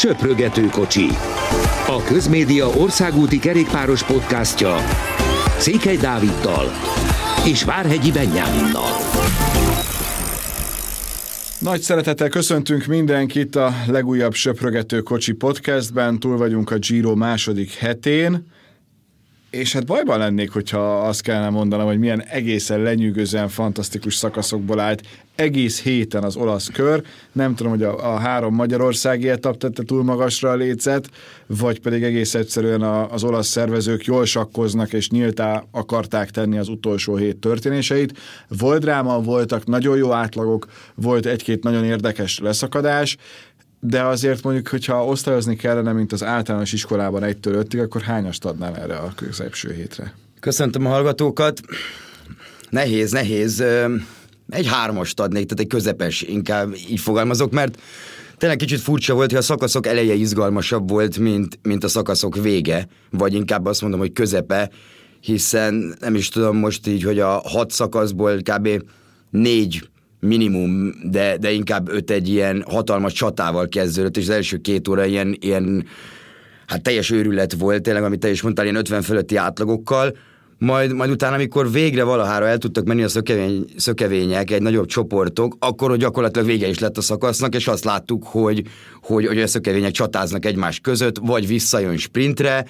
Söprögető kocsi. A Közmédia országúti kerékpáros podcastja Székely Dáviddal és Várhegyi Benyáminnal. Nagy szeretettel köszöntünk mindenkit a legújabb Söprögető kocsi podcastben. Túl vagyunk a Giro második hetén. És hát bajban lennék, hogyha azt kellene mondanom, hogy milyen egészen lenyűgözően fantasztikus szakaszokból állt egész héten az olasz kör. Nem tudom, hogy a, a három magyarországi etap tette túl magasra a lécet, vagy pedig egész egyszerűen a, az olasz szervezők jól sakkoznak, és nyíltá akarták tenni az utolsó hét történéseit. Volt dráma, voltak nagyon jó átlagok, volt egy-két nagyon érdekes leszakadás, de azért mondjuk, hogyha osztályozni kellene, mint az általános iskolában 1-től 5 akkor hányast adnál erre a középső hétre? Köszöntöm a hallgatókat. Nehéz, nehéz. Egy hármast adnék, tehát egy közepes, inkább így fogalmazok, mert tényleg kicsit furcsa volt, hogy a szakaszok eleje izgalmasabb volt, mint, mint a szakaszok vége, vagy inkább azt mondom, hogy közepe, hiszen nem is tudom most így, hogy a hat szakaszból kb. négy minimum, de, de inkább öt egy ilyen hatalmas csatával kezdődött, és az első két óra ilyen, ilyen hát teljes őrület volt, tényleg, amit te is mondtál, ilyen 50 fölötti átlagokkal, majd, majd utána, amikor végre valahára el tudtak menni a szökevény, szökevények, egy nagyobb csoportok, akkor gyakorlatilag vége is lett a szakasznak, és azt láttuk, hogy, hogy, hogy a szökevények csatáznak egymás között, vagy visszajön sprintre,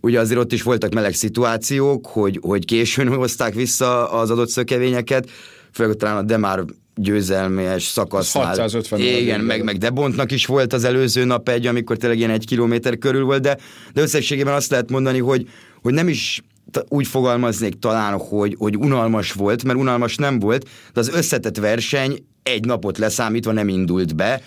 ugye azért ott is voltak meleg szituációk, hogy, hogy későn hozták vissza az adott szökevényeket, főleg talán a Demár győzelmes szakasznál. 650 Igen, meg, meg Debontnak is volt az előző nap egy, amikor tényleg ilyen egy kilométer körül volt, de, de összességében azt lehet mondani, hogy, hogy nem is úgy fogalmaznék talán, hogy, hogy unalmas volt, mert unalmas nem volt, de az összetett verseny egy napot leszámítva nem indult be,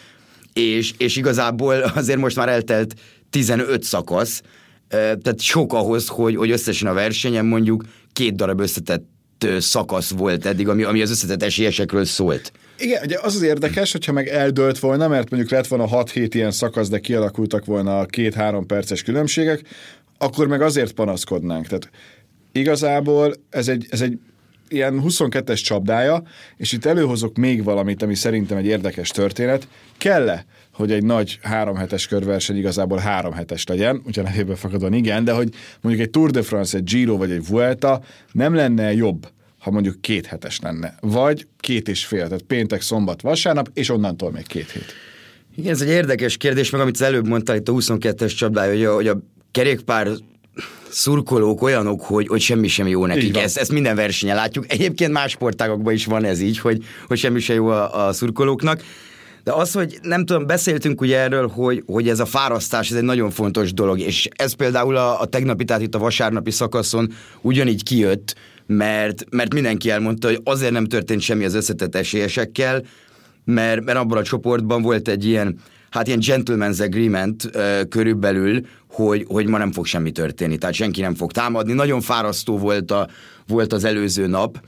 és, és igazából azért most már eltelt 15 szakasz, tehát sok ahhoz, hogy, hogy összesen a versenyen mondjuk két darab összetett szakasz volt eddig, ami, ami az összetett esélyesekről szólt. Igen, ugye az az érdekes, hogyha meg eldőlt volna, mert mondjuk lett volna 6-7 ilyen szakasz, de kialakultak volna a két-három perces különbségek, akkor meg azért panaszkodnánk. Tehát igazából ez egy, ez egy ilyen 22-es csapdája, és itt előhozok még valamit, ami szerintem egy érdekes történet. Kell-e, hogy egy nagy három hetes körverseny igazából három hetes legyen, ugyan nevéből fakadóan igen, de hogy mondjuk egy Tour de France, egy Giro vagy egy Vuelta nem lenne jobb, ha mondjuk két hetes lenne, vagy két és fél, tehát péntek, szombat, vasárnap, és onnantól még két hét. Igen, ez egy érdekes kérdés, meg amit előbb mondtál itt a 22-es csapdája, hogy a, hogy a kerékpár szurkolók olyanok, hogy, hogy semmi sem jó nekik. Ezt, ezt minden versenyen látjuk. Egyébként más sportágokban is van ez így, hogy, hogy semmi sem jó a, a szurkolóknak. De az, hogy nem tudom, beszéltünk ugye erről, hogy, hogy ez a fárasztás, ez egy nagyon fontos dolog, és ez például a, a tegnapi, tehát itt a vasárnapi szakaszon ugyanígy kijött, mert, mert mindenki elmondta, hogy azért nem történt semmi az összetett esélyesekkel, mert, mert abban a csoportban volt egy ilyen, hát ilyen gentleman's agreement uh, körülbelül, hogy, hogy ma nem fog semmi történni, tehát senki nem fog támadni. Nagyon fárasztó volt, a, volt az előző nap,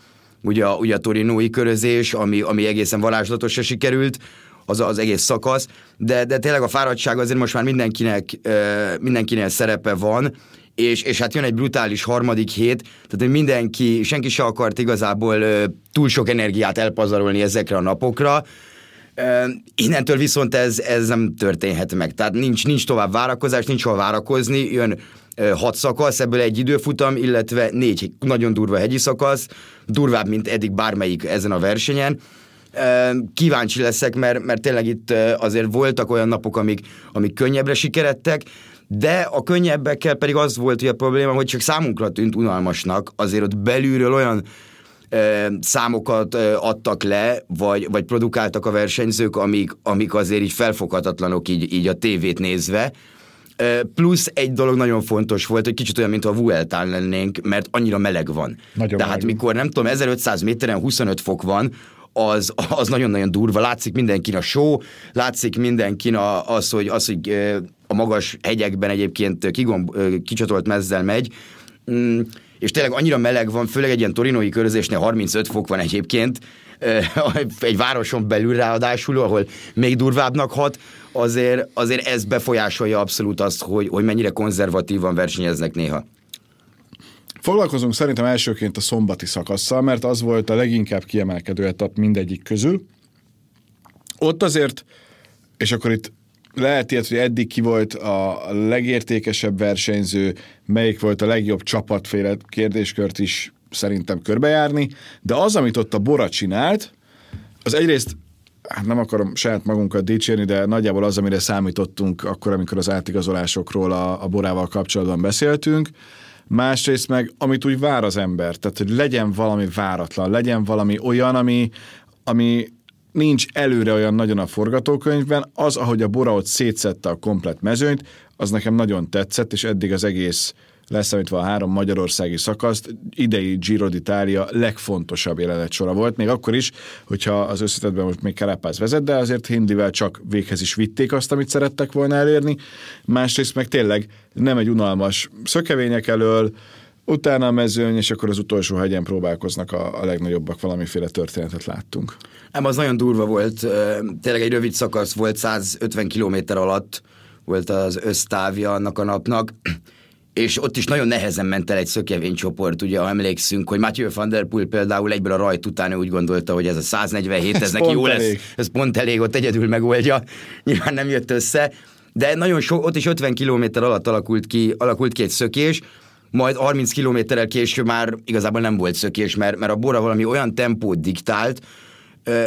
ugye, ugye a torinói körözés, ami, ami egészen varázslatosra sikerült, az, az egész szakasz, de, de tényleg a fáradtság azért most már mindenkinek, mindenkinek szerepe van, és, és hát jön egy brutális harmadik hét, tehát mindenki, senki se akart igazából túl sok energiát elpazarolni ezekre a napokra, Innentől viszont ez, ez nem történhet meg. Tehát nincs, nincs tovább várakozás, nincs hol várakozni, jön hat szakasz, ebből egy időfutam, illetve négy nagyon durva hegyi szakasz, durvább, mint eddig bármelyik ezen a versenyen. Kíváncsi leszek, mert, mert tényleg itt azért voltak olyan napok, amik, amik könnyebbre sikeredtek, de a könnyebbekkel pedig az volt hogy a probléma, hogy csak számunkra tűnt unalmasnak, azért ott belülről olyan számokat adtak le, vagy, vagy produkáltak a versenyzők, amik, amik azért így felfoghatatlanok így, így a tévét nézve. Plusz egy dolog nagyon fontos volt, hogy kicsit olyan, mint a Vueltán lennénk, mert annyira meleg van. Nagyon Tehát meleg. mikor nem tudom, 1500 méteren 25 fok van, az, az nagyon-nagyon durva. Látszik mindenkin a show, látszik mindenkin a, az, hogy, az, hogy a magas hegyekben egyébként kigomb, kicsatolt mezzel megy. Mm, és tényleg annyira meleg van, főleg egy ilyen torinói körözésnél 35 fok van egyébként, egy városon belül ráadásul, ahol még durvábbnak hat, azért, azért ez befolyásolja abszolút azt, hogy, hogy mennyire konzervatívan versenyeznek néha. Foglalkozunk szerintem elsőként a szombati szakasszal, mert az volt a leginkább kiemelkedő etap mindegyik közül. Ott azért, és akkor itt lehet ilyet, hogy eddig ki volt a legértékesebb versenyző, melyik volt a legjobb csapatféle kérdéskört is szerintem körbejárni, de az, amit ott a Bora csinált, az egyrészt hát nem akarom saját magunkat dicsérni, de nagyjából az, amire számítottunk akkor, amikor az átigazolásokról a, a borával kapcsolatban beszéltünk. Másrészt meg, amit úgy vár az ember, tehát hogy legyen valami váratlan, legyen valami olyan, ami, ami nincs előre olyan nagyon a forgatókönyvben, az, ahogy a Bora ott szétszette a komplet mezőnyt, az nekem nagyon tetszett, és eddig az egész leszámítva a három magyarországi szakaszt, idei Giro d'Italia legfontosabb jelenet sora volt, még akkor is, hogyha az összetetben most még Carapaz vezet, de azért Hindivel csak véghez is vitték azt, amit szerettek volna elérni. Másrészt meg tényleg nem egy unalmas szökevények elől, utána a mezőny, és akkor az utolsó hegyen próbálkoznak a, a legnagyobbak, valamiféle történetet láttunk. Nem, az nagyon durva volt, tényleg egy rövid szakasz volt, 150 km alatt volt az össztávja annak a napnak, és ott is nagyon nehezen ment el egy szökevénycsoport, ugye, ha emlékszünk, hogy Matthew van der Poel például egyből a rajt után úgy gondolta, hogy ez a 147, ez, ez neki jó elég. lesz, ez pont elég, ott egyedül megoldja, nyilván nem jött össze, de nagyon so, ott is 50 km alatt alakult ki, alakult ki egy szökés, majd 30 kilométerrel később már igazából nem volt szökés, mert, mert a Bora valami olyan tempót diktált,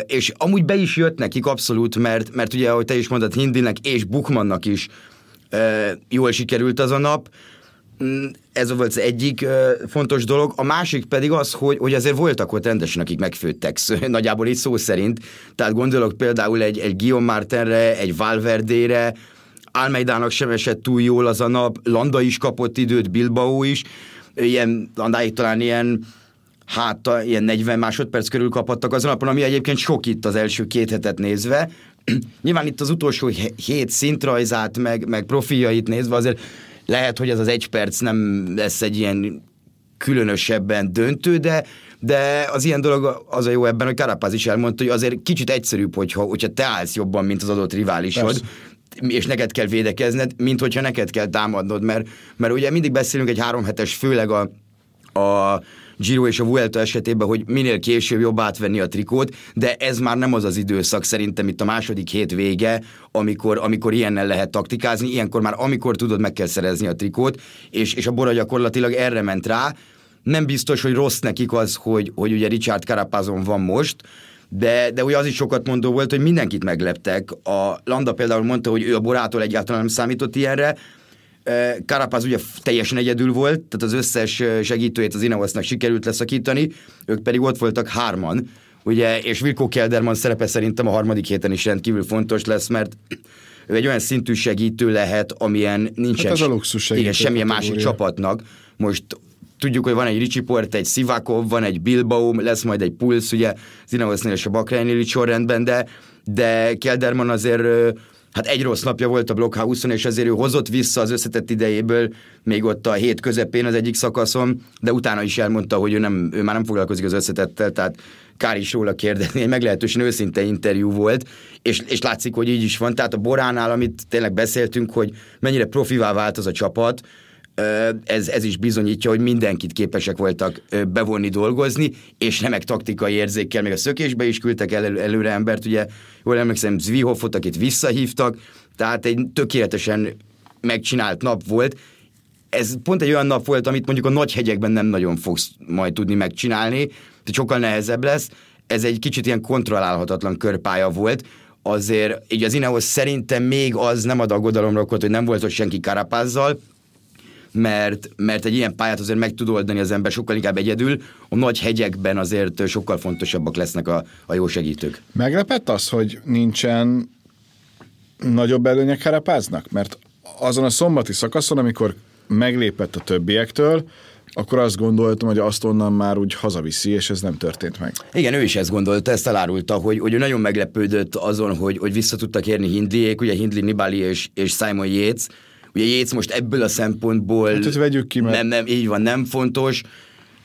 és amúgy be is jött nekik abszolút, mert, mert ugye, ahogy te is mondtad, Hindinek és Bukmannak is jól sikerült az a nap, ez volt az egyik fontos dolog. A másik pedig az, hogy, hogy azért voltak ott rendesen, akik megfőttek, nagyjából itt szó szerint. Tehát gondolok például egy, egy Guillaume Martinre, egy Valverdére, Almeidának sem esett túl jól az a nap, Landa is kapott időt, Bilbao is, ilyen, Landáig talán ilyen hát ilyen 40 másodperc körül kaphattak az napon, ami egyébként sok itt az első két hetet nézve. Nyilván itt az utolsó hét szintrajzát, meg, meg profiljait nézve azért lehet, hogy ez az egy perc nem lesz egy ilyen különösebben döntő, de, de az ilyen dolog az a jó ebben, hogy Karapáz is elmondta, hogy azért kicsit egyszerűbb, hogyha, hogyha te állsz jobban, mint az adott riválisod, Persze. és neked kell védekezned, mint hogyha neked kell támadnod, mert, mert ugye mindig beszélünk egy három hetes, főleg a, a Giro és a Vuelta esetében, hogy minél később jobb átvenni a trikót, de ez már nem az az időszak szerintem itt a második hét vége, amikor, amikor ilyennel lehet taktikázni, ilyenkor már amikor tudod, meg kell szerezni a trikót, és, és a Bora gyakorlatilag erre ment rá. Nem biztos, hogy rossz nekik az, hogy, hogy ugye Richard Carapazon van most, de, de ugye az is sokat mondó volt, hogy mindenkit megleptek. A Landa például mondta, hogy ő a Borától egyáltalán nem számított ilyenre, Karapaz ugye teljesen egyedül volt, tehát az összes segítőjét az Ineosnak sikerült leszakítani, ők pedig ott voltak hárman, ugye, és Vilko Kelderman szerepe szerintem a harmadik héten is rendkívül fontos lesz, mert ő egy olyan szintű segítő lehet, amilyen nincsen hát az a luxus igen, semmilyen másik csapatnak. Most tudjuk, hogy van egy Ricsi Port, egy Sivakov, van egy Bilbao, lesz majd egy Puls, ugye az Ineosnél és a Bakránynél is sorrendben, de, de Kelderman azért hát egy rossz napja volt a Blockhouse-on, és ezért ő hozott vissza az összetett idejéből még ott a hét közepén az egyik szakaszon, de utána is elmondta, hogy ő, nem, ő már nem foglalkozik az összetettel, tehát kár is róla kérdezni, egy meglehetősen őszinte interjú volt, és, és látszik, hogy így is van. Tehát a Boránál, amit tényleg beszéltünk, hogy mennyire profivá vált az a csapat, ez, ez is bizonyítja, hogy mindenkit képesek voltak bevonni dolgozni, és remek taktikai érzékkel, még a szökésbe is küldtek el, előre embert, ugye jól emlékszem, Zvihoffot, akit visszahívtak, tehát egy tökéletesen megcsinált nap volt. Ez pont egy olyan nap volt, amit mondjuk a nagy hegyekben nem nagyon fogsz majd tudni megcsinálni, de sokkal nehezebb lesz. Ez egy kicsit ilyen kontrollálhatatlan körpálya volt, azért így az Ineos szerintem még az nem ad aggodalomra okot, hogy nem volt ott senki Karapázzal, mert, mert egy ilyen pályát azért meg tud oldani az ember sokkal inkább egyedül, a nagy hegyekben azért sokkal fontosabbak lesznek a, a jó segítők. Meglepett az, hogy nincsen nagyobb előnye Karapáznak? Mert azon a szombati szakaszon, amikor meglépett a többiektől, akkor azt gondoltam, hogy azt onnan már úgy hazaviszi, és ez nem történt meg. Igen, ő is ezt gondolta, ezt elárulta, hogy, hogy ő nagyon meglepődött azon, hogy, hogy vissza tudtak érni Hindliék, ugye Hindli, Nibali és, és Simon Yates, Ugye Jéz most ebből a szempontból... Hát vegyük ki, mert... Nem, nem, így van, nem fontos.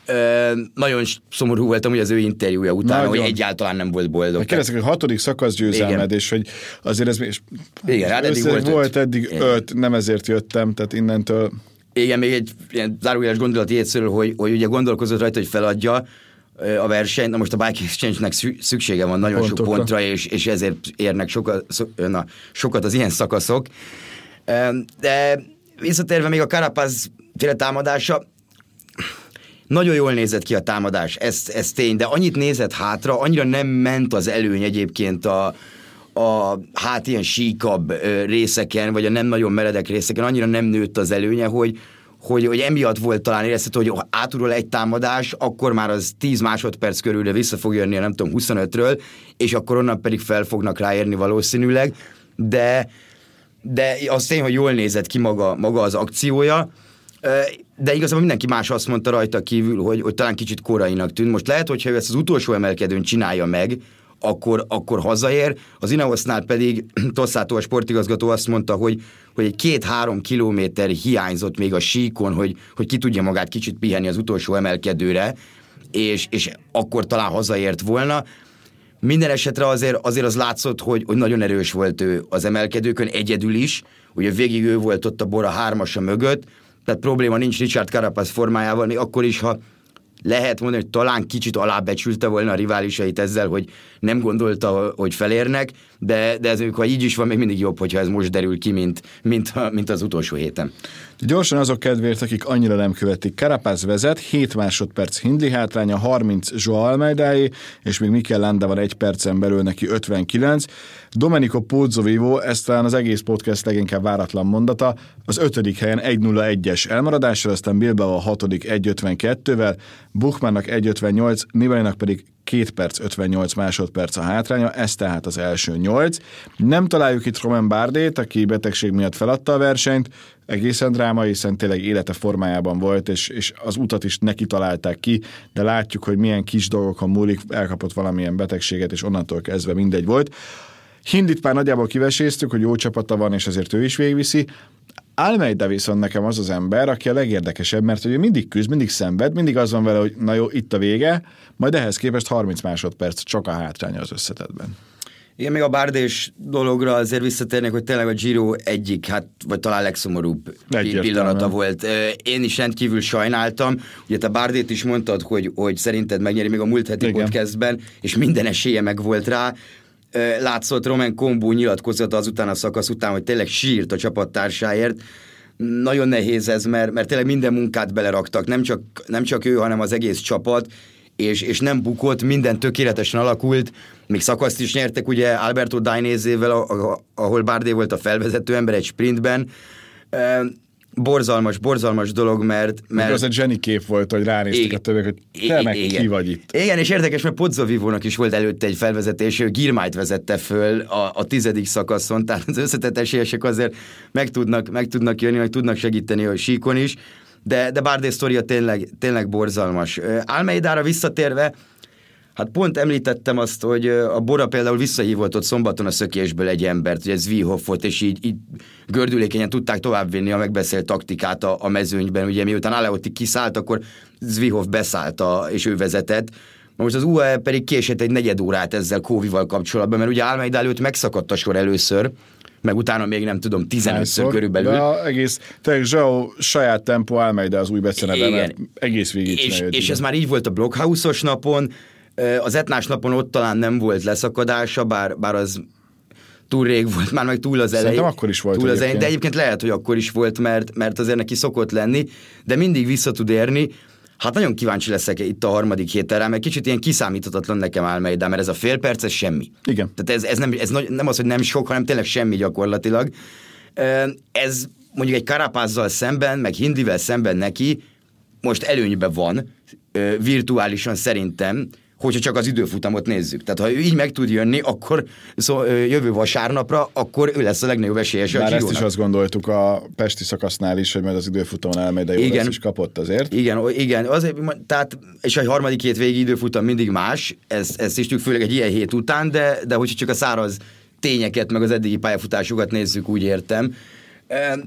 Ö, nagyon szomorú voltam, hogy az ő interjúja után, hogy egyáltalán nem volt boldog. Hát kérdezek, hogy hatodik szakasz győzelmed, és hogy azért ez... És, Igen, hát eddig volt, volt eddig öt. öt, nem ezért jöttem, tehát innentől... Igen, még egy ilyen zárójeles gondolat Jézről, hogy, hogy ugye gondolkozott rajta, hogy feladja, a verseny. Na most a Bike Exchange-nek szüksége van nagyon Pontokra. sok pontra, és, és ezért érnek sokat, na, sokat az ilyen szakaszok. De visszatérve még a Carapaz féle támadása, nagyon jól nézett ki a támadás, ez, ez tény, de annyit nézett hátra, annyira nem ment az előny egyébként a, a hát ilyen síkabb részeken, vagy a nem nagyon meredek részeken, annyira nem nőtt az előnye, hogy, hogy, hogy emiatt volt talán érezhető, hogy átudról egy támadás, akkor már az 10 másodperc körülre vissza fog jönni, nem tudom, 25-ről, és akkor onnan pedig fel fognak ráérni valószínűleg, de, de az tény, hogy jól nézett ki maga, maga az akciója, de igazából mindenki más azt mondta rajta kívül, hogy, hogy talán kicsit korainak tűnt. Most lehet, hogyha ő ezt az utolsó emelkedőn csinálja meg, akkor, akkor hazaér. Az Ineosznál pedig Tosszátó a sportigazgató azt mondta, hogy, hogy egy két-három kilométer hiányzott még a síkon, hogy, hogy ki tudja magát kicsit pihenni az utolsó emelkedőre, és, és akkor talán hazaért volna. Minden esetre azért, azért az látszott, hogy, hogy nagyon erős volt ő az emelkedőkön, egyedül is. Ugye végig ő volt ott a Bora hármasa mögött, tehát probléma nincs Richard Carapaz formájával, még akkor is, ha lehet mondani, hogy talán kicsit alábecsülte volna a riválisait ezzel, hogy nem gondolta, hogy felérnek, de, de ez ha így is van, még mindig jobb, hogyha ez most derül ki, mint, mint, mint az utolsó héten. Gyorsan azok kedvéért, akik annyira nem követik. Carapaz vezet, 7 másodperc Hindli hátránya, 30 Joao Almeidaé, és még Mikel Landa van egy percen belül neki 59. Domenico Pozzovivo, ez talán az egész podcast leginkább váratlan mondata, az ötödik helyen 1-0-1-es elmaradással, aztán Bilbao a hatodik 1-52-vel, Buchmannnak 1-58, Nibalinak pedig 2 perc 58 másodperc a hátránya, ez tehát az első 8. Nem találjuk itt Roman Bárdét, aki betegség miatt feladta a versenyt, egészen drámai, hiszen tényleg élete formájában volt, és, és az utat is neki találták ki, de látjuk, hogy milyen kis dolgokon múlik, elkapott valamilyen betegséget, és onnantól kezdve mindegy volt. Hindit már nagyjából kiveséztük, hogy jó csapata van, és ezért ő is végviszi. Almeida viszont nekem az az ember, aki a legérdekesebb, mert ugye mindig küzd, mindig szenved, mindig az van vele, hogy na jó, itt a vége, majd ehhez képest 30 másodperc csak a hátránya az összetetben. Igen, még a bárdés dologra azért visszatérnék, hogy tényleg a Giro egyik, hát vagy talán legszomorúbb Egyértelmű. pillanata volt. Én is rendkívül sajnáltam. Ugye te Bárdét is mondtad, hogy, hogy szerinted megnyeri még a múlt heti Igen. podcastben, és minden esélye meg volt rá látszott Roman Kombú nyilatkozata azután a szakasz után, hogy tényleg sírt a csapattársáért. Nagyon nehéz ez, mert, mert tényleg minden munkát beleraktak, nem csak, nem csak ő, hanem az egész csapat, és, és nem bukott, minden tökéletesen alakult, még szakaszt is nyertek ugye Alberto Dainézével, ahol Bárdé volt a felvezető ember egy sprintben, borzalmas, borzalmas dolog, mert... mert... Az egy zseni kép volt, hogy ránéztek igen, a többiek, hogy te meg igen. ki vagy itt. Igen, és érdekes, mert Pozzavivónak is volt előtte egy felvezetés, ő Girmájt vezette föl a, a tizedik szakaszon, tehát az összetett esélyesek azért meg tudnak, meg tudnak jönni, hogy tudnak segíteni a síkon is, de, de Bardé sztoria tényleg, tényleg borzalmas. Almeidára visszatérve, Hát pont említettem azt, hogy a Bora például visszahívott ott szombaton a szökésből egy embert, ugye Zvihoff volt, és így, így gördülékenyen tudták továbbvinni a megbeszélt taktikát a, a mezőnyben. Ugye miután Aleotti kiszállt, akkor Zvihoff beszállt, a, és ő vezetett. Most az UAE pedig késett egy negyed órát ezzel Kóvival kapcsolatban, mert ugye Almeida előtt megszakadt a sor először, meg utána még nem tudom, 15-ször körülbelül. De egész, tényleg Zsao saját tempó Almeida az új beceneve, egész végig És, és ez már így volt a Blockhouse-os napon, az etnás napon ott talán nem volt leszakadása, bár, bár az túl rég volt, már meg túl az elején. Szerintem akkor is volt túl az elején, de egyébként lehet, hogy akkor is volt, mert, mert azért neki szokott lenni, de mindig vissza tud érni. Hát nagyon kíváncsi leszek itt a harmadik héten rá, mert kicsit ilyen kiszámíthatatlan nekem Almeida, mert ez a fél perc, ez semmi. Igen. Tehát ez, ez, nem, ez nem az, hogy nem sok, hanem tényleg semmi gyakorlatilag. Ez mondjuk egy karapázzal szemben, meg Hindivel szemben neki most előnyben van, virtuálisan szerintem, hogyha csak az időfutamot nézzük. Tehát ha ő így meg tud jönni, akkor szó, jövő vasárnapra, akkor ő lesz a legnagyobb esélyes Már a ezt is azt gondoltuk a Pesti szakasznál is, hogy majd az időfutamon elmegy, de jó igen, lesz is kapott azért. Igen, igen, azért, tehát, és a harmadik hét végi időfutam mindig más, ezt, ezt is tudjuk, főleg egy ilyen hét után, de, de hogyha csak a száraz tényeket, meg az eddigi pályafutásokat nézzük, úgy értem,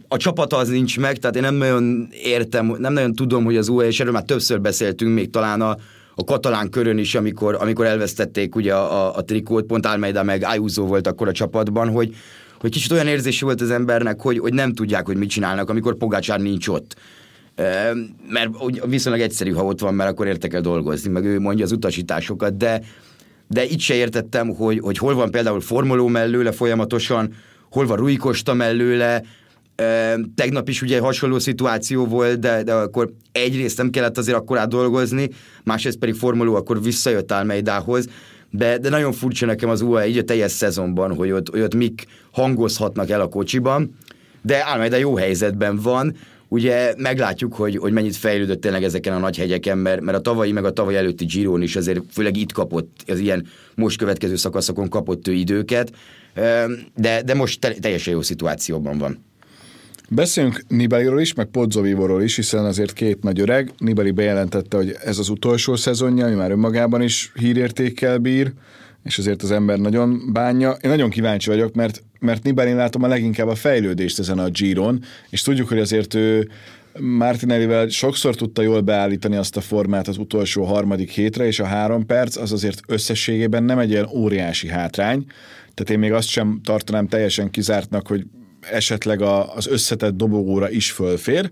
a csapat az nincs meg, tehát én nem nagyon értem, nem nagyon tudom, hogy az UE, és erről már többször beszéltünk, még talán a, a katalán körön is, amikor, amikor elvesztették ugye a, a, a trikót, pont Almeida meg Ayuso volt akkor a csapatban, hogy, hogy kicsit olyan érzés volt az embernek, hogy, hogy nem tudják, hogy mit csinálnak, amikor Pogácsár nincs ott. mert viszonylag egyszerű, ha ott van, mert akkor értek el dolgozni, meg ő mondja az utasításokat, de, de itt se értettem, hogy, hogy hol van például formuló mellőle folyamatosan, hol van Rui Costa mellőle, Tegnap is ugye hasonló szituáció volt, de, de akkor egyrészt nem kellett azért akkor dolgozni, másrészt pedig formuló akkor visszajött Almeidához, de, de nagyon furcsa nekem az UAE így a teljes szezonban, hogy ott, hogy ott mik hangozhatnak el a kocsiban, de Almeida jó helyzetben van, ugye meglátjuk, hogy, hogy mennyit fejlődött tényleg ezeken a nagy hegyeken, mert, mert a tavalyi meg a tavaly előtti Giron is azért főleg itt kapott, az ilyen most következő szakaszokon kapott ő időket, de, de most te, teljesen jó szituációban van. Beszéljünk Nibaliról is, meg Podzovivóról is, hiszen azért két nagy öreg. Nibali bejelentette, hogy ez az utolsó szezonja, ami már önmagában is hírértékkel bír, és azért az ember nagyon bánja. Én nagyon kíváncsi vagyok, mert, mert Nibali látom a leginkább a fejlődést ezen a Giron, és tudjuk, hogy azért ő Martinellivel sokszor tudta jól beállítani azt a formát az utolsó harmadik hétre, és a három perc az azért összességében nem egy ilyen óriási hátrány. Tehát én még azt sem tartanám teljesen kizártnak, hogy esetleg a, az összetett dobogóra is fölfér,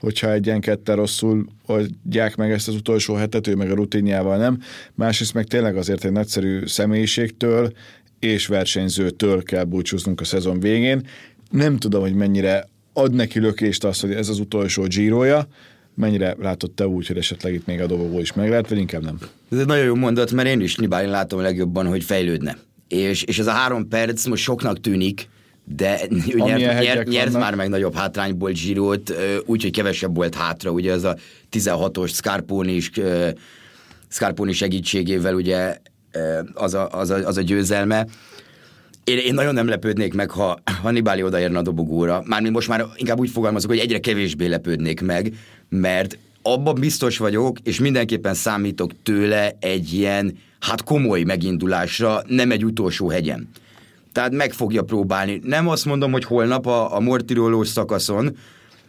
hogyha egy ilyen ketten rosszul oldják meg ezt az utolsó hetet, ő meg a rutinjával nem. Másrészt meg tényleg azért egy nagyszerű személyiségtől és versenyzőtől kell búcsúznunk a szezon végén. Nem tudom, hogy mennyire ad neki lökést az, hogy ez az utolsó Giroja, mennyire látott te úgy, hogy esetleg itt még a dobogó is meg lehet, vagy inkább nem? Ez egy nagyon jó mondat, mert én is Nibálin látom legjobban, hogy fejlődne. És, és ez a három perc most soknak tűnik, de ő nyert, nyert, már meg nagyobb hátrányból Girot, úgyhogy kevesebb volt hátra, ugye az a 16-os Scarponi is, Scarponi segítségével ugye az a, az a, az a győzelme. Én, én nagyon nem lepődnék meg, ha Hannibali odaérne a dobogóra. Mármint most már inkább úgy fogalmazok, hogy egyre kevésbé lepődnék meg, mert abban biztos vagyok, és mindenképpen számítok tőle egy ilyen, hát komoly megindulásra, nem egy utolsó hegyen tehát meg fogja próbálni. Nem azt mondom, hogy holnap a, a mortirolós szakaszon,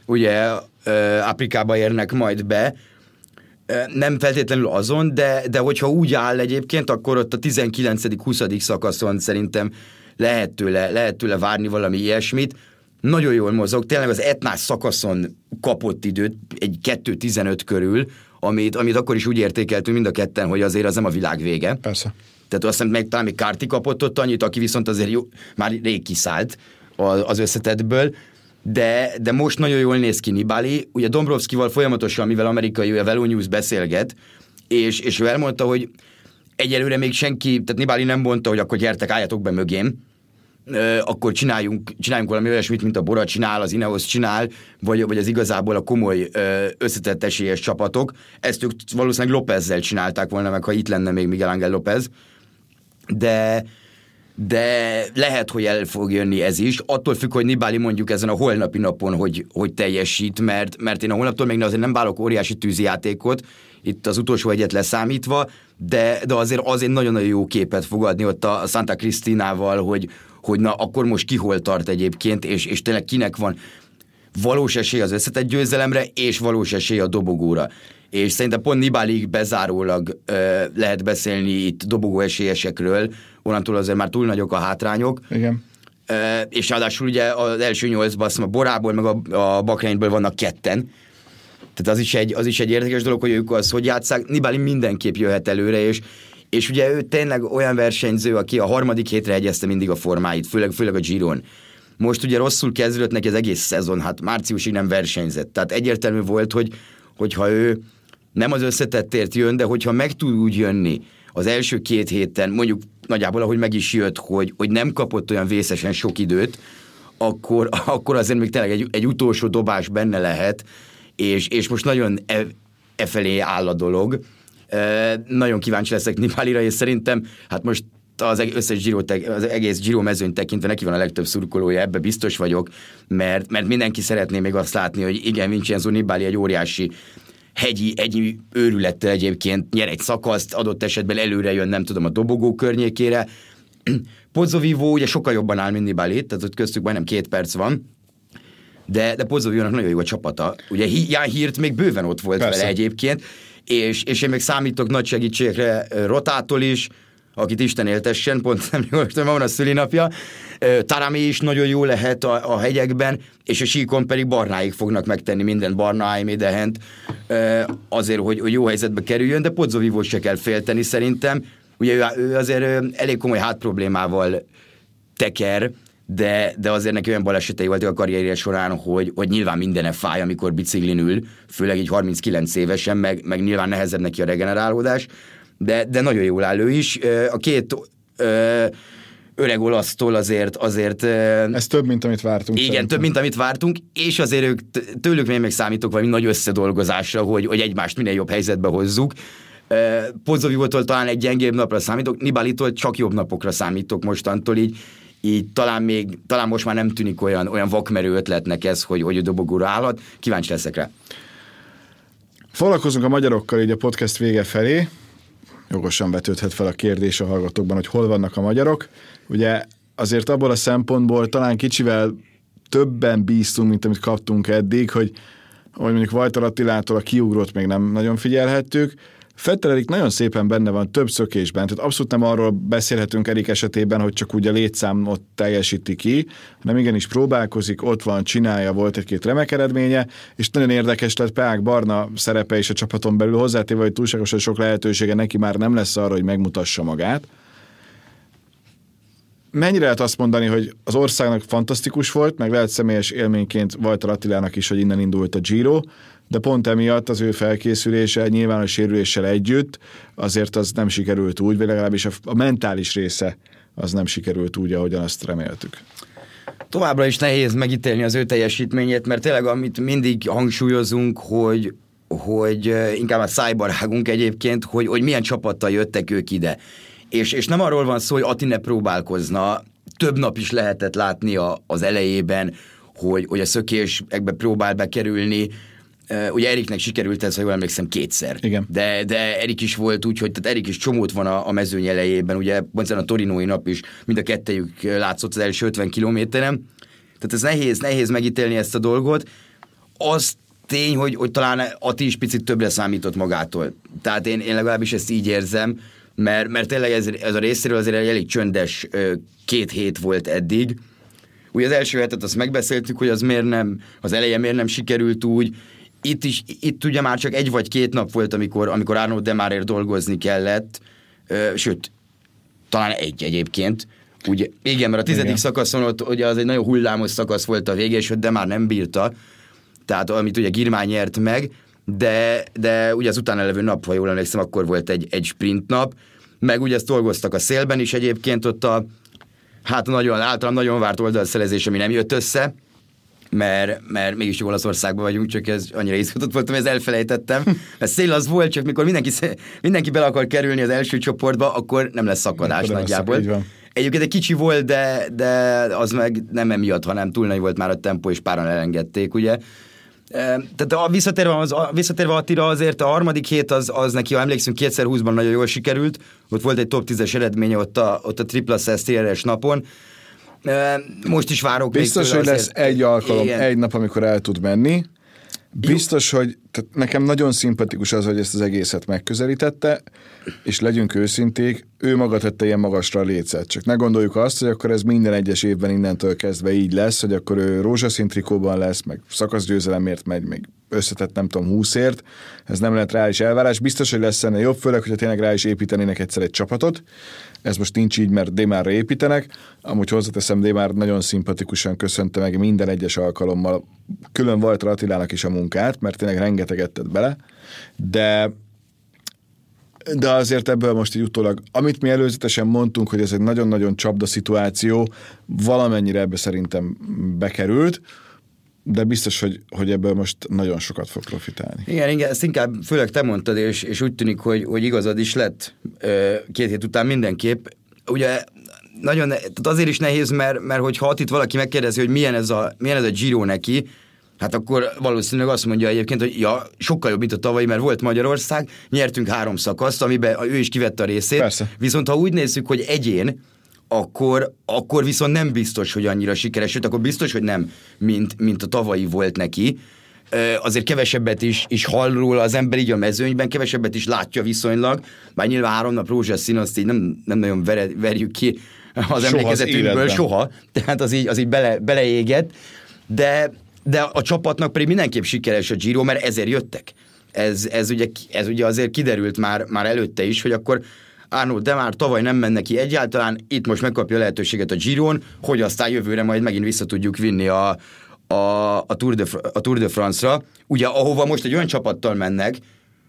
ugye Afrikába érnek majd be, nem feltétlenül azon, de, de hogyha úgy áll egyébként, akkor ott a 19.-20. szakaszon szerintem lehet tőle, lehet tőle várni valami ilyesmit. Nagyon jól mozog, tényleg az etnás szakaszon kapott időt, egy 2.15 körül, amit, amit akkor is úgy értékeltünk mind a ketten, hogy azért az nem a világ vége. Persze. Tehát azt hiszem, meg talán még Kárti kapott ott annyit, aki viszont azért jó, már rég kiszállt az összetetből, de, de most nagyon jól néz ki Nibali. Ugye Dombrovskival folyamatosan, mivel amerikai, a Velo News beszélget, és, és ő elmondta, hogy egyelőre még senki, tehát Nibali nem mondta, hogy akkor gyertek, álljatok be mögém, akkor csináljunk, csináljunk valami olyasmit, mint a Bora csinál, az Ineos csinál, vagy, vagy az igazából a komoly összetett esélyes csapatok. Ezt ők valószínűleg Lópezzel csinálták volna meg, ha itt lenne még Miguel Ángel López de de lehet, hogy el fog jönni ez is. Attól függ, hogy Nibali mondjuk ezen a holnapi napon, hogy, hogy teljesít, mert, mert én a holnaptól még azért nem válok óriási tűzijátékot, itt az utolsó egyet leszámítva, de, de azért azért nagyon-nagyon jó képet fogadni ott a Santa Cristinával, hogy, hogy na akkor most ki hol tart egyébként, és, és tényleg kinek van valós esély az összetett győzelemre, és valós esély a dobogóra és szerintem pont Nibálig bezárólag ö, lehet beszélni itt dobogó esélyesekről, onnantól azért már túl nagyok a hátrányok. Igen. Ö, és ráadásul ugye az első nyolcban a Borából meg a, a Bakreinből vannak ketten, tehát az is, egy, az is egy érdekes dolog, hogy ők az hogy játszák. Nibali mindenképp jöhet előre, és, és ugye ő tényleg olyan versenyző, aki a harmadik hétre egyezte mindig a formáit, főleg, főleg a Giron. Most ugye rosszul kezdődött neki az egész szezon, hát márciusig nem versenyzett. Tehát egyértelmű volt, hogy hogyha ő nem az összetettért jön, de hogyha meg tud úgy jönni az első két héten, mondjuk nagyjából ahogy meg is jött, hogy, hogy nem kapott olyan vészesen sok időt, akkor, akkor azért még tényleg egy, egy utolsó dobás benne lehet, és, és most nagyon e, e felé áll a dolog. E, nagyon kíváncsi leszek Nibálira, és szerintem hát most az összes Giro, az egész Giro mezőn tekintve neki van a legtöbb szurkolója, ebbe biztos vagyok, mert, mert mindenki szeretné még azt látni, hogy igen, Vincenzo Nibali egy óriási hegyi, egyi őrülettel egyébként nyer egy szakaszt, adott esetben előre jön, nem tudom, a dobogó környékére. Pozzovivó ugye sokkal jobban áll, mint Nibali, tehát ott köztük majdnem két perc van, de, de Pozzoviónak nagyon jó a csapata. Ugye Ján Hírt még bőven ott volt Persze. vele egyébként, és, és én még számítok nagy segítségre Rotától is, akit Isten éltessen, pont nem jól ma van a szülinapja. Tarami is nagyon jó lehet a, a hegyekben, és a síkon pedig Barnáig fognak megtenni mindent, Barna, Aimé, Dehent, azért, hogy, hogy jó helyzetbe kerüljön, de Podzovivót se kell félteni szerintem. Ugye ő, ő azért elég komoly hátproblémával teker, de, de azért neki olyan balesetei voltak a karrierje során, hogy, hogy nyilván mindene fáj, amikor biciklin ül, főleg így 39 évesen, meg, meg nyilván nehezebb neki a regenerálódás, de, de nagyon jól áll ő is. A két ö, öreg olasztól azért... azért Ez több, mint amit vártunk. Igen, szerintem. több, mint amit vártunk, és azért ők, tőlük még, még számítok valami nagy összedolgozásra, hogy, hogy egymást minél jobb helyzetbe hozzuk. Pozovivótól talán egy gyengébb napra számítok, Nibalitól csak jobb napokra számítok mostantól, így így talán még, talán most már nem tűnik olyan, olyan vakmerő ötletnek ez, hogy, hogy a dobogóra állhat. Kíváncsi leszek rá. Foglalkozunk a magyarokkal így a podcast vége felé. Jogosan vetődhet fel a kérdés a hallgatókban, hogy hol vannak a magyarok. Ugye azért abból a szempontból talán kicsivel többen bíztunk, mint amit kaptunk eddig, hogy, hogy mondjuk Vajtar Attilától a kiugrót még nem nagyon figyelhettük, Fettel Erik nagyon szépen benne van több szökésben, tehát abszolút nem arról beszélhetünk Erik esetében, hogy csak úgy a létszámot teljesíti ki, hanem igenis próbálkozik, ott van, csinálja, volt egy-két remek eredménye, és nagyon érdekes lett Peák Barna szerepe is a csapaton belül, hozzátéve, hogy túlságosan sok lehetősége neki már nem lesz arra, hogy megmutassa magát. Mennyire lehet azt mondani, hogy az országnak fantasztikus volt, meg lehet személyes élményként Walter Attilának is, hogy innen indult a Giro, de pont emiatt az ő felkészülése nyilván a sérüléssel együtt azért az nem sikerült úgy, vagy legalábbis a, a mentális része az nem sikerült úgy, ahogyan azt reméltük. Továbbra is nehéz megítélni az ő teljesítményét, mert tényleg amit mindig hangsúlyozunk, hogy hogy inkább a szájbarágunk egyébként, hogy, hogy milyen csapattal jöttek ők ide. És, és nem arról van szó, hogy Attine próbálkozna, több nap is lehetett látni a, az elejében, hogy, hogy a szökésekbe próbál bekerülni, Uh, ugye Eriknek sikerült ez, ha jól emlékszem, kétszer. Igen. De, de Erik is volt úgy, hogy tehát Erik is csomót van a, a mezőny elejében, ugye mondjuk a torinói nap is mind a kettejük látszott az első 50 kilométeren. Tehát ez nehéz, nehéz megítélni ezt a dolgot. Az tény, hogy, hogy talán Ati is picit többre számított magától. Tehát én, én legalábbis ezt így érzem, mert, mert tényleg ez, ez a részéről azért egy elég csöndes két hét volt eddig. Ugye az első hetet azt megbeszéltük, hogy az miért nem, az eleje miért nem sikerült úgy, itt is, itt ugye már csak egy vagy két nap volt, amikor, amikor Arnold Demárér dolgozni kellett, ö, sőt, talán egy egyébként. Ugye, igen, mert a tizedik igen. szakaszon ott ugye az egy nagyon hullámos szakasz volt a vége, és de már nem bírta, tehát amit ugye Girmány nyert meg, de, de ugye az utána levő nap, ha jól emlékszem, akkor volt egy, egy sprint nap, meg ugye ezt dolgoztak a szélben is egyébként ott a, hát nagyon, általán nagyon várt oldalszerezés, ami nem jött össze, mert, mert mégis Olaszországban vagyunk, csak ez annyira izgatott voltam, ezt elfelejtettem. Mert szél az volt, csak mikor mindenki, mindenki bele akar kerülni az első csoportba, akkor nem lesz szakadás akkor nagyjából. Lesz, Egyébként egy kicsi volt, de, de az meg nem emiatt, hanem túl nagy volt már a tempó, és páran elengedték, ugye. Tehát a visszatérve, az, a, visszatérve Attira azért a harmadik hét az, az neki, ha emlékszünk, kétszer húszban nagyon jól sikerült, ott volt egy top 10-es eredménye ott a, ott a tripla STRS napon, most is várok Biztos, még hogy lesz egy alkalom, Igen. egy nap, amikor el tud menni. Biztos, hogy tehát nekem nagyon szimpatikus az, hogy ezt az egészet megközelítette, és legyünk őszinték, ő maga tette ilyen magasra a lécet. Csak ne gondoljuk azt, hogy akkor ez minden egyes évben innentől kezdve így lesz, hogy akkor ő rózsaszín trikóban lesz, meg szakaszgyőzelemért megy, még összetett nem tudom húszért. Ez nem lehet reális elvárás. Biztos, hogy lesz ennél jobb, főleg, hogyha tényleg rá is építenének egyszer egy csapatot. Ez most nincs így, mert Démárra építenek. Amúgy hozzáteszem, Démár nagyon szimpatikusan köszönte meg minden egyes alkalommal. Külön volt Attilának is a munkát, mert tényleg rengeteget tett bele. De de azért ebből most így utólag, amit mi előzetesen mondtunk, hogy ez egy nagyon-nagyon csapda szituáció, valamennyire ebbe szerintem bekerült, de biztos, hogy, hogy ebből most nagyon sokat fog profitálni. Igen, igen, ezt inkább főleg te mondtad, és, és úgy tűnik, hogy, hogy igazad is lett két hét után mindenképp. Ugye nagyon, tehát azért is nehéz, mert, mert hogyha itt valaki megkérdezi, hogy milyen ez a, milyen ez a Giro neki, Hát akkor valószínűleg azt mondja egyébként, hogy ja, sokkal jobb, mint a tavalyi, mert volt Magyarország, nyertünk három szakaszt, amiben ő is kivette a részét. Persze. Viszont ha úgy nézzük, hogy egyén, akkor, akkor viszont nem biztos, hogy annyira sikeres, sőt, akkor biztos, hogy nem, mint, mint a tavalyi volt neki. azért kevesebbet is, is hall róla az ember így a mezőnyben, kevesebbet is látja viszonylag, bár nyilván három nap rózsaszín, azt így nem, nem nagyon ver, verjük ki az soha emlékezetünkből, az soha, tehát az így, az így bele, beleégett, de, de a csapatnak pedig mindenképp sikeres a Giro, mert ezért jöttek. Ez, ez, ugye, ez ugye azért kiderült már, már előtte is, hogy akkor Arnold de már tavaly nem menne ki egyáltalán, itt most megkapja a lehetőséget a Giron, hogy aztán jövőre majd megint vissza tudjuk vinni a, a, a, Tour, de, a Tour de France-ra, ugye ahova most egy olyan csapattal mennek,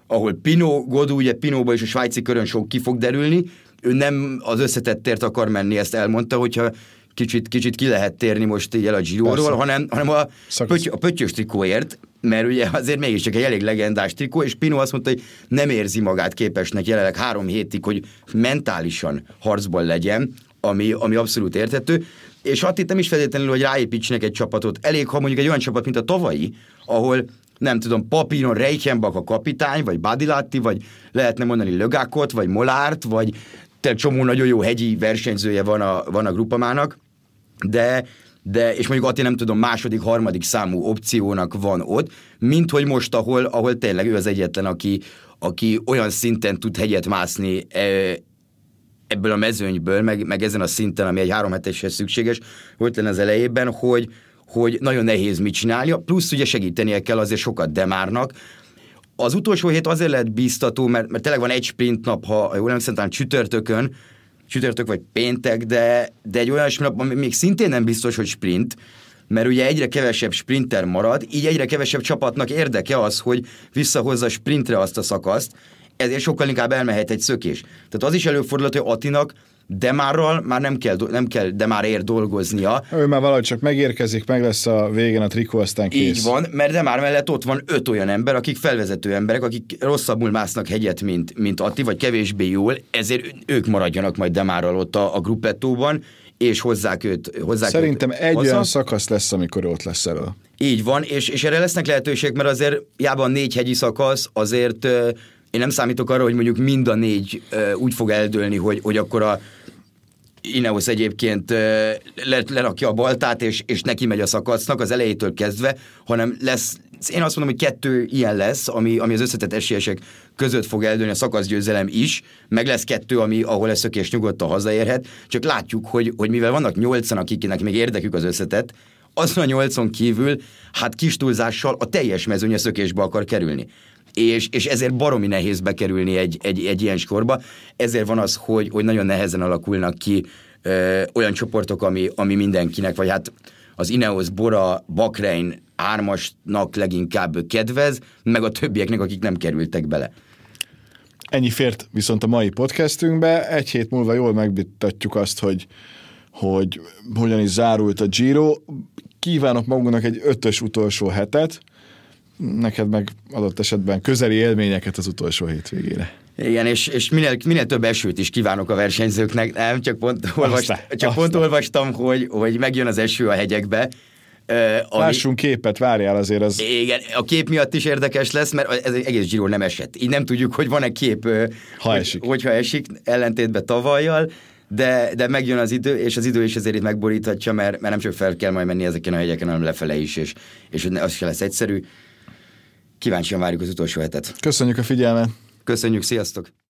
ahol Pino, Godú, ugye Pinóba és a svájci körön sok ki fog derülni, ő nem az összetettért akar menni, ezt elmondta, hogyha kicsit, kicsit ki lehet térni most így el a Giroról, hanem, hanem a, pöty, a pöttyös trikóért, mert ugye azért mégiscsak egy elég legendás trikó, és Pino azt mondta, hogy nem érzi magát képesnek jelenleg három hétig, hogy mentálisan harcban legyen, ami, ami abszolút értető és hát itt nem is feltétlenül, hogy ráépítsenek egy csapatot. Elég, ha mondjuk egy olyan csapat, mint a tavalyi, ahol nem tudom, Papíron Reichenbach a kapitány, vagy Badilatti, vagy lehetne mondani Lögákot, vagy Molárt, vagy te csomó nagyon jó hegyi versenyzője van a, van a grupamának, de de, és mondjuk Ati nem tudom, második, harmadik számú opciónak van ott, mint hogy most, ahol, ahol tényleg ő az egyetlen, aki, aki olyan szinten tud hegyet mászni e, ebből a mezőnyből, meg, meg ezen a szinten, ami egy három heteshez szükséges, volt lenne az elejében, hogy, hogy nagyon nehéz mit csinálja, plusz ugye segítenie kell azért sokat Demárnak. Az utolsó hét azért lehet bíztató, mert, mert tényleg van egy sprint nap, ha jól nem szerintem csütörtökön, csütörtök vagy péntek, de, de egy olyan nap, ami még szintén nem biztos, hogy sprint, mert ugye egyre kevesebb sprinter marad, így egyre kevesebb csapatnak érdeke az, hogy visszahozza sprintre azt a szakaszt, ezért sokkal inkább elmehet egy szökés. Tehát az is előfordulhat, hogy Atinak Demárral már nem kell, nem kell Demárért dolgoznia. Ő már valahogy csak megérkezik, meg lesz a végén a trikó, aztán kész. Így van, mert Demár mellett ott van öt olyan ember, akik felvezető emberek, akik rosszabbul másznak hegyet, mint, mint Atti, vagy kevésbé jól, ezért ők maradjanak majd Demárral ott a, a gruppettóban, és hozzák őt hozzák Szerintem őt egy hozzá. olyan szakasz lesz, amikor ott lesz elő. Így van, és, és erre lesznek lehetőségek, mert azért jában négy hegyi szakasz, azért én nem számítok arra, hogy mondjuk mind a négy úgy fog eldőlni, hogy, hogy akkor a Ineos egyébként lerakja a baltát, és, és neki megy a szakasznak az elejétől kezdve, hanem lesz, én azt mondom, hogy kettő ilyen lesz, ami, ami az összetett esélyesek között fog eldőlni a szakaszgyőzelem is, meg lesz kettő, ami, ahol ez szökés nyugodtan hazaérhet, csak látjuk, hogy, hogy mivel vannak nyolcan, akiknek még érdekük az összetett, azon a nyolcon kívül, hát kis túlzással a teljes mezőnye szökésbe akar kerülni és, és ezért baromi nehéz bekerülni egy, egy, egy ilyen skorba. Ezért van az, hogy, hogy nagyon nehezen alakulnak ki ö, olyan csoportok, ami, ami mindenkinek, vagy hát az Ineos, Bora, Bakrein ármasnak leginkább kedvez, meg a többieknek, akik nem kerültek bele. Ennyi fért viszont a mai podcastünkbe. Egy hét múlva jól megbitatjuk azt, hogy, hogy hogyan is zárult a Giro. Kívánok magunknak egy ötös utolsó hetet, neked meg adott esetben közeli élményeket az utolsó hétvégére. Igen, és, és minél, minél több esőt is kívánok a versenyzőknek, nem? Csak pont, olvast, aztán, csak aztán. pont olvastam, hogy, hogy megjön az eső a hegyekbe. Uh, ami, Lássunk képet, várjál azért az... Igen, a kép miatt is érdekes lesz, mert ez egész Giro nem esett. Így nem tudjuk, hogy van-e kép, ha hogy, esik. hogyha esik, ellentétben tavalyjal, de, de megjön az idő, és az idő is ezért itt megboríthatja, mert, mert nem csak fel kell majd menni ezeken a hegyeken, hanem lefele is, és, és az se lesz egyszerű. Kíváncsian várjuk az utolsó hetet. Köszönjük a figyelmet! Köszönjük, sziasztok!